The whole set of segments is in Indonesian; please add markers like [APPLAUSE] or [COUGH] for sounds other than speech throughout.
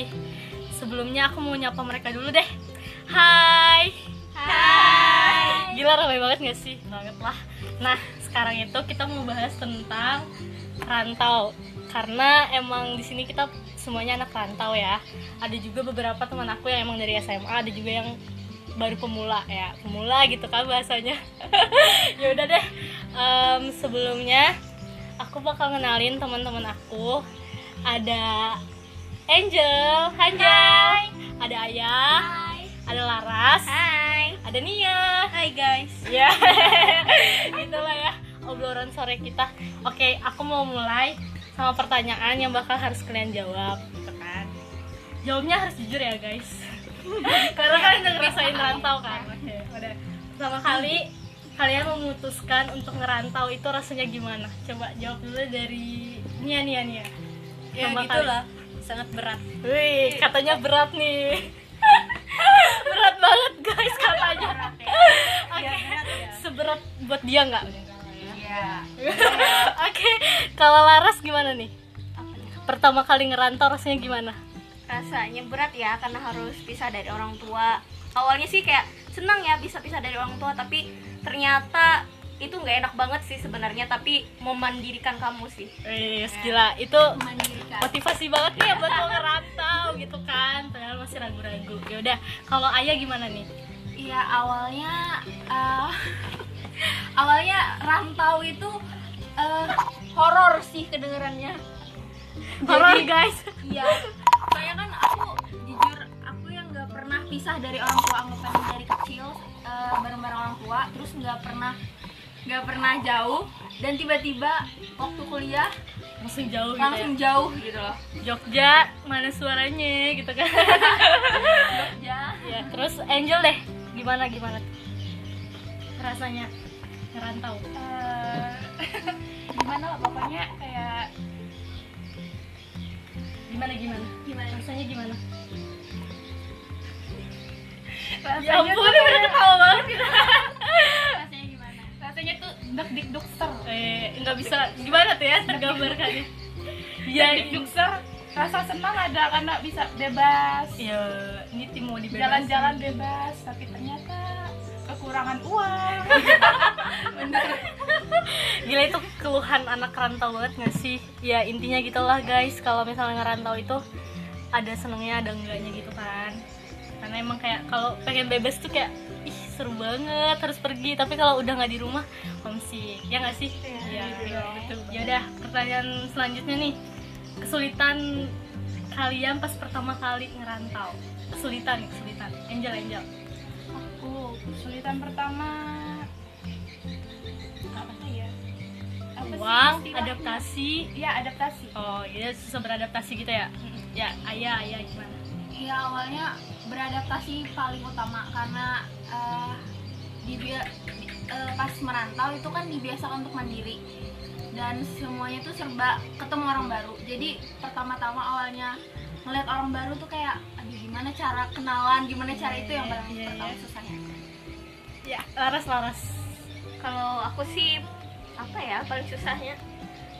sih. Sebelumnya aku mau nyapa mereka dulu deh. Hai. Hai. Gila ramai banget gak sih? Banget lah. Nah, sekarang itu kita mau bahas tentang rantau. Karena emang di sini kita semuanya anak rantau ya. Ada juga beberapa teman aku yang emang dari SMA, ada juga yang baru pemula ya pemula gitu kan bahasanya [LAUGHS] ya udah deh Em, sebelumnya aku bakal kenalin teman-teman aku ada Angel, Angel, ada Ayah, Hai. ada Laras, Hai. ada Nia. Hai guys. Ya, [LAUGHS] itulah ya obrolan sore kita. Oke, aku mau mulai sama pertanyaan yang bakal harus kalian jawab, gitu kan? Jawabnya harus jujur ya guys, [LAUGHS] karena kalian udah ngerasain rantau kan. Oke, udah. Pertama kali kalian memutuskan untuk ngerantau itu rasanya gimana? Coba jawab dulu dari Nia, Nia, Nia. Ya Pertama gitulah. Sangat berat. Wih, katanya berat nih. [LAUGHS] berat banget guys katanya. Oke, Iya, berat ya. seberat buat dia nggak? Iya. [LAUGHS] Oke, kalau Laras gimana nih? Pertama kali ngerantau rasanya gimana? Rasanya berat ya karena harus pisah dari orang tua. Awalnya sih kayak senang ya bisa pisah dari orang tua tapi ternyata itu nggak enak banget sih sebenarnya tapi memandirikan kamu sih. Wih, gila, itu Memandirikan. motivasi banget nih ya buat [LAUGHS] lo ngerantau gitu kan. Padahal masih ragu-ragu. Ya udah, kalau Ayah gimana nih? Iya awalnya eh, [LAUGHS] awalnya rantau itu eh, horor sih kedengarannya. Horor guys. Iya. Soalnya kan aku jujur aku yang nggak pernah pisah dari orang tua anggapan dari kecil eh, bareng-bareng orang tua terus nggak pernah nggak pernah jauh dan tiba-tiba waktu kuliah Langsung jauh gitu langsung jauh gitu loh. ya. Jogja, mana suaranya gitu kan. Ya. ya, terus Angel deh. Gimana gimana? Rasanya ngerantau. Eh, [LAUGHS] gimana lah pokoknya kayak Gimana gimana? Gimana? Rasanya gimana? rasanya Ya ampun, kayak- ketawa banget gitu. Rasanya gimana? rasanya tuh dak dik dukser Eh, nggak bisa gimana tuh ya tergambarkannya. Iya, dik dukser rasa senang ada karena bisa bebas ya ini tim mau dibebasin. jalan-jalan bebas tapi ternyata kekurangan uang [LAUGHS] Gila itu keluhan anak rantau banget gak sih? Ya intinya gitulah guys, kalau misalnya ngerantau itu ada senengnya ada enggaknya gitu kan. Karena emang kayak kalau pengen bebas tuh kayak seru banget harus pergi, tapi kalau udah nggak di rumah homesick. Ya nggak sih? Iya. gitu. Ya udah, pertanyaan selanjutnya nih. Kesulitan kalian pas pertama kali ngerantau. Kesulitan kesulitan. Angel, Angel. aku kesulitan pertama apa sih ya apa sih Uang, istilahnya? adaptasi. iya adaptasi Oh, iya susah beradaptasi gitu ya? Ya, ayah, ayah gimana? Ya awalnya beradaptasi paling utama karena di eh, pas merantau itu kan dibiasakan untuk mandiri dan semuanya tuh serba ketemu orang baru. Jadi pertama-tama awalnya ngeliat orang baru tuh kayak aduh gimana cara kenalan, gimana cara itu yang paling Iya, pertama iya. susahnya. Ya, laras laras. Kalau aku sih apa ya paling susahnya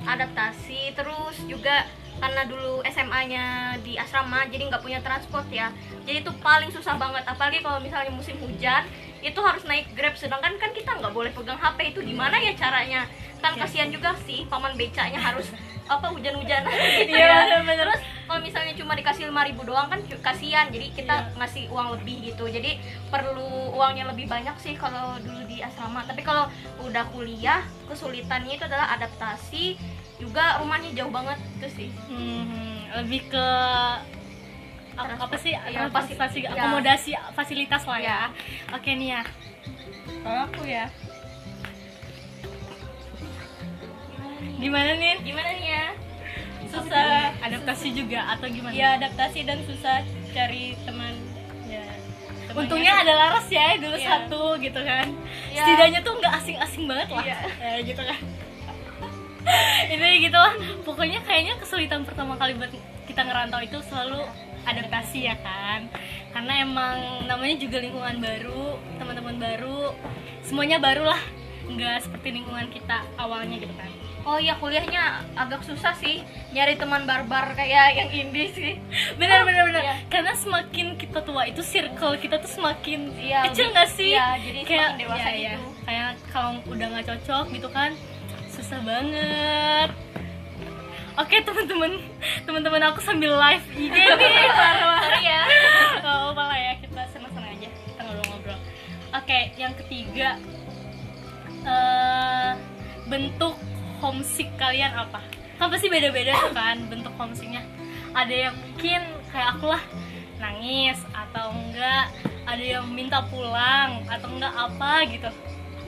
adaptasi terus juga karena dulu SMA-nya di asrama jadi nggak punya transport ya. Jadi itu paling susah banget apalagi kalau misalnya musim hujan itu harus naik grab. Sedangkan kan kita nggak boleh pegang HP itu gimana ya caranya? Kan Iya. kasihan juga sih paman becanya harus apa hujan-hujanan gitu Iya, [LAUGHS] ya bener. terus kalau misalnya cuma dikasih 5000 doang kan kasihan. Jadi kita Iya. ngasih uang lebih gitu. Jadi perlu uangnya lebih banyak sih kalau dulu di asrama. Tapi kalau udah kuliah kesulitannya itu adalah adaptasi. Juga rumahnya jauh banget itu sih Hmm, lebih ke apa, apa sih? Iya, Transportasi, iya. akomodasi fasilitas lah ya. Iya. Oke nih ya. kalau aku ya Gimana nih? gimana nih ya susah Adaptasi juga atau gimana? ya adaptasi dan susah cari teman ya temannya Untungnya ada Laras ya dulu Iya. satu gitu kan. Iya. Setidaknya tuh nggak asing-asing banget lah. Iya. Ya, gitu kan. [LAUGHS] Ini gitu lah. Pokoknya kayaknya kesulitan pertama kali buat kita ngerantau itu selalu adaptasi ya kan. Karena emang namanya juga lingkungan baru, teman-teman baru, semuanya baru lah. Nggak seperti lingkungan kita awalnya gitu kan. Oh iya kuliahnya agak susah sih nyari teman barbar kayak yang indie sih. [LAUGHS] benar benar benar Iya. karena semakin kita tua itu circle kita tuh semakin Iya, kecil nggak sih iya, jadi kayak semakin dewasa iya, iya. gitu. kayak kalau udah nggak cocok gitu kan susah banget. Oke teman-teman. Teman-teman aku sambil live IG nih. [LAUGHS] Sorry ya. Gak apa lah ya kita senang-senang aja. Kita ngobrol-ngobrol. Oke yang ketiga eh, bentuk homesick kalian apa? Kan pasti beda-beda tuh kan bentuk homesicknya. Ada yang mungkin kayak aku lah nangis atau enggak. Ada yang minta pulang atau enggak apa gitu.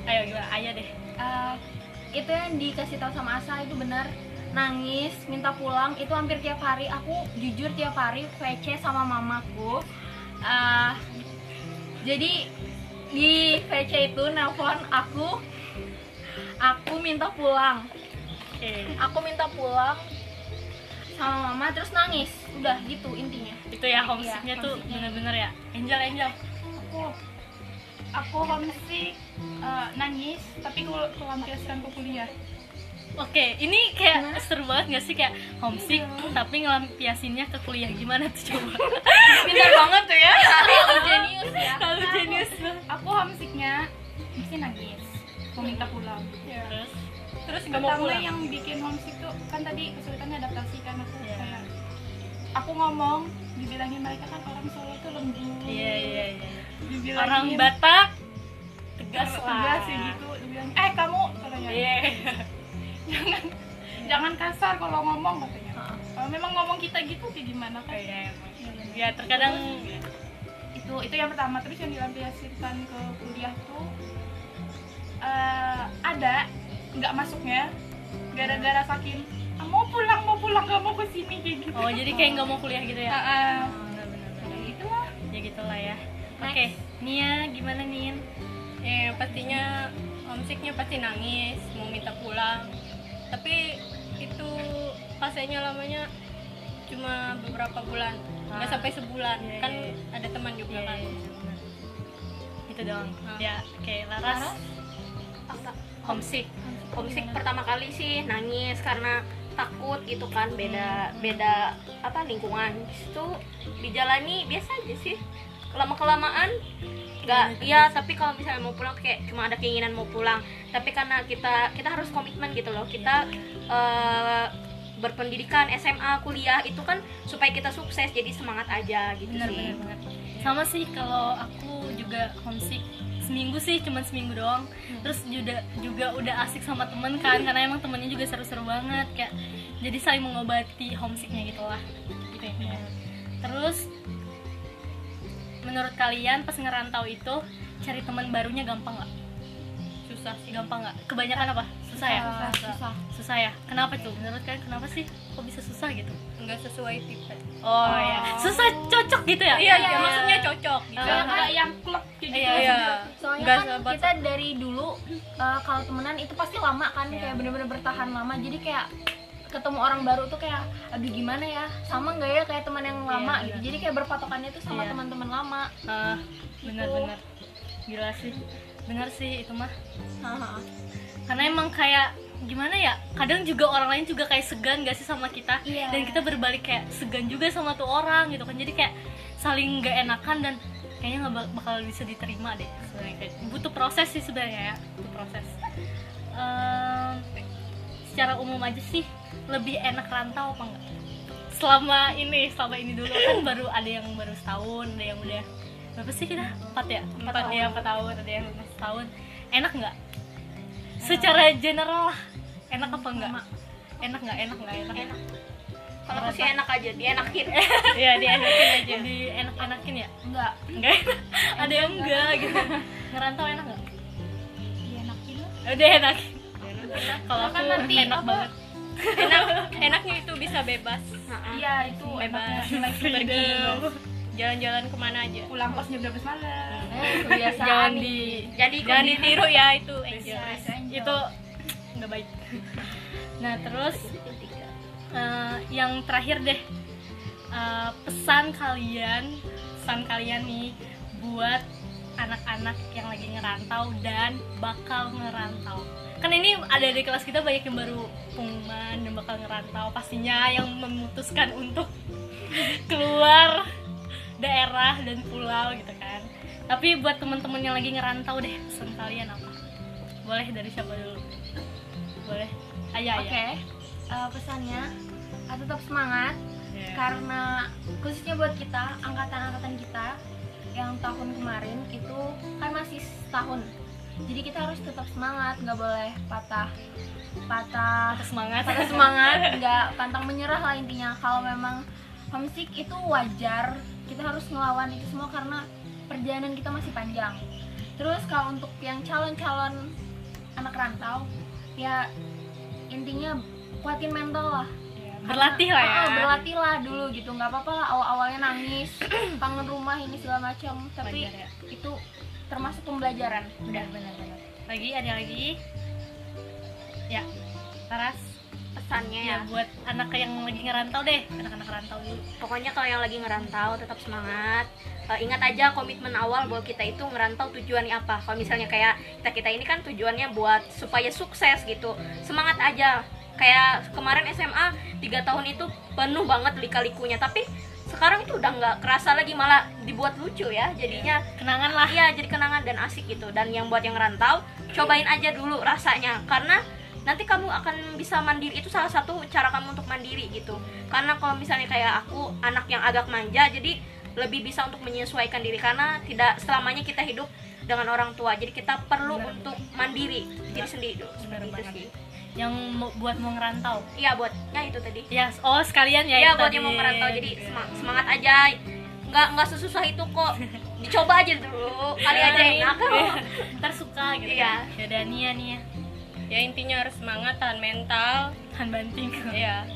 Ayo gimana? Aja deh. Eh, itu yang dikasih tahu sama Asa itu benar nangis minta pulang itu hampir tiap hari. Aku jujur tiap hari VC sama mamaku. Eh, jadi di VC itu nelpon aku aku minta pulang. Aku minta pulang sama mama terus nangis. Udah gitu intinya. Itu ya homesicknya Iya, tuh bener-bener ya. Angel Angel. Aku aku homesick eh, nangis tapi kalau pelampiaskan ke kuliah. Oke, ini kayak seru banget gak sih? Kayak homesick tapi ngelampiasinnya ke kuliah. Gimana tuh coba? [LAUGHS] Pintar banget tuh ya. genius ya. Kalau jenius. Aku homesicknya mesti nangis. Mau minta pulang. Terus? Terus Nggak mau pulang. yang bikin homesick tuh kan tadi kesulitannya adaptasi kan aku Iya. kayak aku ngomong dibilangin mereka kan orang Solo tuh lembut iya iya iya. dibilangin Orang Batak tegas tegas lah. sih gitu dibilang eh kamu katanya Iya. [LAUGHS] jangan jangan kasar kalau ngomong katanya kalau memang ngomong kita gitu kayak gimana kan Iya, emang. Ya terkadang itu itu yang pertama terus yang dilampiaskan ke kuliah tuh eh, ada nggak masuknya gara-gara saking "Ah, mau pulang mau pulang gak mau ke sini kayak gitu oh jadi kayak nggak mau kuliah gitu ya? Oh, benar-benar. Ya itulah Ya gitulah ya. Oke, Nia gimana Nin? Eh pastinya homesicknya pasti nangis, mau minta pulang. Tapi itu fasenya lamanya cuma beberapa bulan, nggak Ah. sampai sebulan. Iya, kan iya, ada teman juga Iya, kan. iya. Itu doang. Ah. Ya, oke Laras. Apa? Homesick. Homesick pertama kali sih nangis karena takut gitu kan beda beda apa lingkungan. Itu dijalani biasa aja sih. Lama kelamaan nggak ya tapi kalau misalnya mau pulang kayak cuma ada keinginan mau pulang. Tapi karena kita kita harus komitmen gitu loh. Kita eh, berpendidikan SMA kuliah itu kan supaya kita sukses jadi semangat aja gitu benar sih. benar benar. Sama sih kalau aku juga homesick seminggu sih cuman seminggu doang. Terus juga juga udah asik sama temen kan karena emang temennya juga seru-seru banget kayak jadi saling mengobati homesicknya gitu lah gitu ya. Terus menurut kalian pas ngerantau itu cari teman barunya gampang nggak susah sih gampang nggak kebanyakan apa susah ya Susah, susah. susah ya kenapa tuh menurut kalian kenapa sih kok bisa susah gitu Nggak sesuai tipe. oh, ya susah cocok gitu ya Iya, iya, maksudnya cocok gitu. Ah. nggak yang klub kayak gitu Iya, Iya. soalnya Nggak kan sahabat. kita dari dulu uh, kalau temenan itu pasti lama kan Iya. kayak bener-bener bertahan lama jadi kayak ketemu orang baru tuh kayak aduh gimana ya sama nggak ya kayak teman yang lama Iya, gitu iya. jadi kayak berpatokannya tuh sama Iya. teman-teman lama Ah, benar-benar gila sih. Benar sih itu mah. Karena emang kayak gimana ya kadang juga orang lain juga kayak segan gak sih sama kita? Iya. dan kita berbalik kayak segan juga sama tuh orang gitu kan. Jadi kayak saling gak enakan dan kayaknya nggak bak- bakal bisa diterima deh sebenarnya kayak. Butuh proses sih sebenarnya ya butuh proses. Ehm, secara umum aja sih lebih enak rantau apa enggak selama ini selama ini dulu kan baru ada yang baru setahun ada yang udah berapa sih kita? Empat ya? Empat ya empat tahun. Ada yang lima tahun. Enak nggak? Secara general lah. Enak apa enggak enak. Nggak? Enak nggak? Enak. Enak. Kalau aku sih enak aja dienakin. [LAUGHS] Iya dienakin aja. Di enak enakin ya? Enggak enggak enak. Ada yang enggak gitu. Ngerantau enak nggak? Dienakin. Lah udah enakin kalau aku Kan nanti enak apa? banget. Enak, enaknya itu bisa bebas. iya itu Bebas. pergi jalan-jalan ke mana aja. pulang kos jam 12 malam eh, jangan di jadi Jangan ditiru ya itu Angel. itu nggak baik. [LAUGHS] Nah terus eh, yang terakhir deh. Eh, pesan kalian pesan kalian nih buat anak-anak yang lagi ngerantau dan bakal ngerantau. Kan ini ada di kelas kita banyak yang baru pengumuman dan bakal ngerantau. Pastinya yang memutuskan untuk [LAUGHS] keluar daerah dan pulau gitu kan. Tapi buat teman-teman yang lagi ngerantau deh pesan kalian apa? Boleh dari siapa dulu? Boleh. Ayah Oke, eh, pesannya eh, tetap semangat ya karena khususnya buat kita angkatan-angkatan kita yang tahun kemarin itu kan masih setahun. Jadi kita harus tetap semangat nggak boleh patah patah semangat. patah semangat nggak pantang menyerah lah intinya. Kalau memang homesick itu wajar kita harus ngelawan itu semua karena perjalanan kita masih panjang. Terus kalau untuk yang calon-calon anak rantau ya intinya kuatin mental lah. Berlatih lah ya. Oh, berlatih lah dulu gitu. Nggak apa-apa lah awal-awalnya nangis [CLEARS THROAT] kangen rumah ini segala macam. Tapi ya. itu termasuk pembelajaran. Benar benar benar. Lagi ada lagi? Ya Taras pesannya ya ya. buat anak yang lagi ngerantau deh anak-anak rantau dulu. Pokoknya kalau yang lagi ngerantau tetap semangat. Eh, ingat aja komitmen awal bahwa kita itu ngerantau tujuannya apa. Kalau misalnya kayak kita kita ini kan tujuannya buat supaya sukses gitu. Semangat aja. Kayak kemarin SMA tiga tahun itu penuh banget lika-likunya. Tapi sekarang itu udah nggak kerasa lagi malah dibuat lucu ya jadinya. Kenangan lah. Iya jadi kenangan dan asik gitu. Dan yang buat yang rantau cobain aja dulu rasanya. Karena nanti kamu akan bisa mandiri. Itu salah satu cara kamu untuk mandiri gitu. Karena kalau misalnya kayak aku anak yang agak manja jadi lebih bisa untuk menyesuaikan diri. Karena tidak selamanya kita hidup dengan orang tua. Jadi kita perlu Benar. untuk mandiri diri sendiri. Dulu seperti itu sih. Yang mau- buat mau ngerantau. Iya buat ya itu tadi. Ya oh sekalian ya Iya buat tadi. yang mau merantau jadi Gitu. ya. sema- semangat aja. Nggak nggak sesusah itu kok. Dicoba aja dulu. Kali aja enak. [LAUGHS] Ntar suka gitu Iya. kan. Ya dan Nia nih ya ya intinya harus semangat tahan mental. Tahan banting. Ya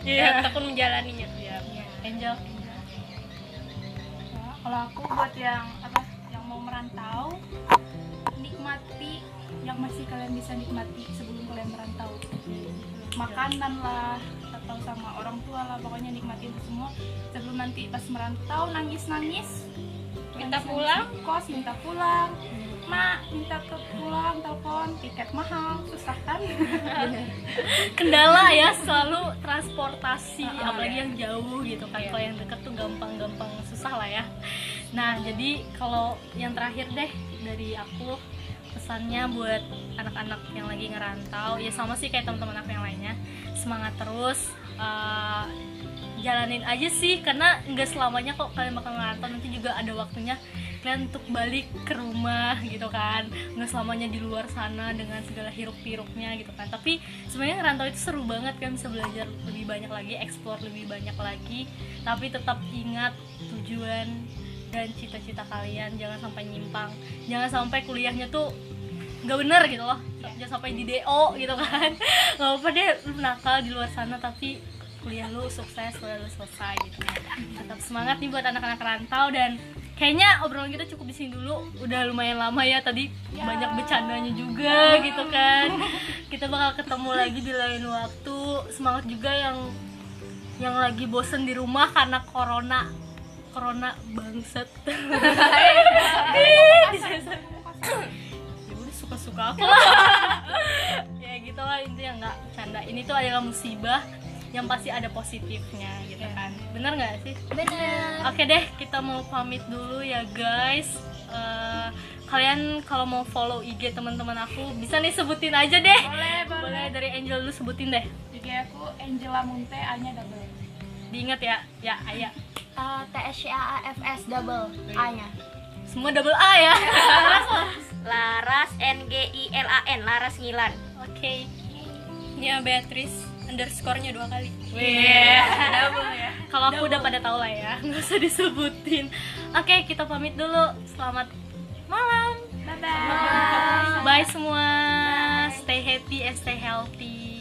Iya. [LAUGHS] dan tekun menjalaninya. Iya. Angel. Nah, kalau aku buat yang apa yang mau merantau nikmati yang masih kalian bisa nikmati sebelum kalian merantau. Makanan lah atau sama orang tua lah pokoknya nikmatin itu semua. Sebelum nanti pas merantau nangis nangis Minta pulang? kos minta pulang. Mak minta ke pulang telepon tiket mahal susah kan? Kendala ya selalu transportasi Ah, apalagi ya. yang jauh gitu kan. Iya. kalau yang dekat tuh gampang-gampang susah lah ya. Nah jadi kalau yang terakhir deh dari aku pesannya buat anak-anak yang lagi ngerantau ya sama sih kayak teman-teman aku yang lainnya semangat terus eh, jalanin aja sih karena nggak selamanya kok kalian bakal ngerantau nanti juga ada waktunya kalian untuk balik ke rumah gitu kan. Nggak selamanya di luar sana dengan segala hiruk pikuknya gitu kan. Tapi sebenarnya ngerantau itu seru banget kan bisa belajar lebih banyak lagi explore lebih banyak lagi. Tapi tetap ingat tujuan dan cita-cita kalian jangan sampai nyimpang. Jangan sampai kuliahnya tuh nggak bener gitu loh. Jangan sampai di do gitu kan. [LAUGHS] Nggak apa deh lu nakal di luar sana tapi kuliah lu sukses kuliah lu selesai gitu tetap semangat nih buat anak-anak rantau dan kayaknya obrolan kita cukup di sini dulu. Udah lumayan lama ya tadi banyak bercandanya juga gitu kan. Kita bakal ketemu lagi di lain waktu. Semangat juga yang yang lagi bosen di rumah karena corona. Corona bangsat. [LAUGHS] Ya udah suka-suka aku [LAUGHS] ya gitu lah intinya nggak canda ini tuh adalah musibah yang pasti ada positifnya gitu kan bener nggak sih bener Oke deh, kita mau pamit dulu ya guys. Eh, kalian kalau mau follow IG teman-teman aku bisa nih sebutin aja deh. boleh boleh Boleh dari Angel dulu sebutin deh. jadi aku Angela Munte A nya double Diingat ya, ya Ayah. Eh, T S C A A F S double A nya Semua double A ya. [LAUGHS] Laras N G I L A N Laras Ngilan Oke. ya Beatrice underscore-nya dua kali double ya. Kalau aku udah pada tahu lah ya, [LAUGHS] nggak usah disebutin. Oke, kita pamit dulu. Selamat malam. bye bye Bye semua. Stay happy and stay healthy.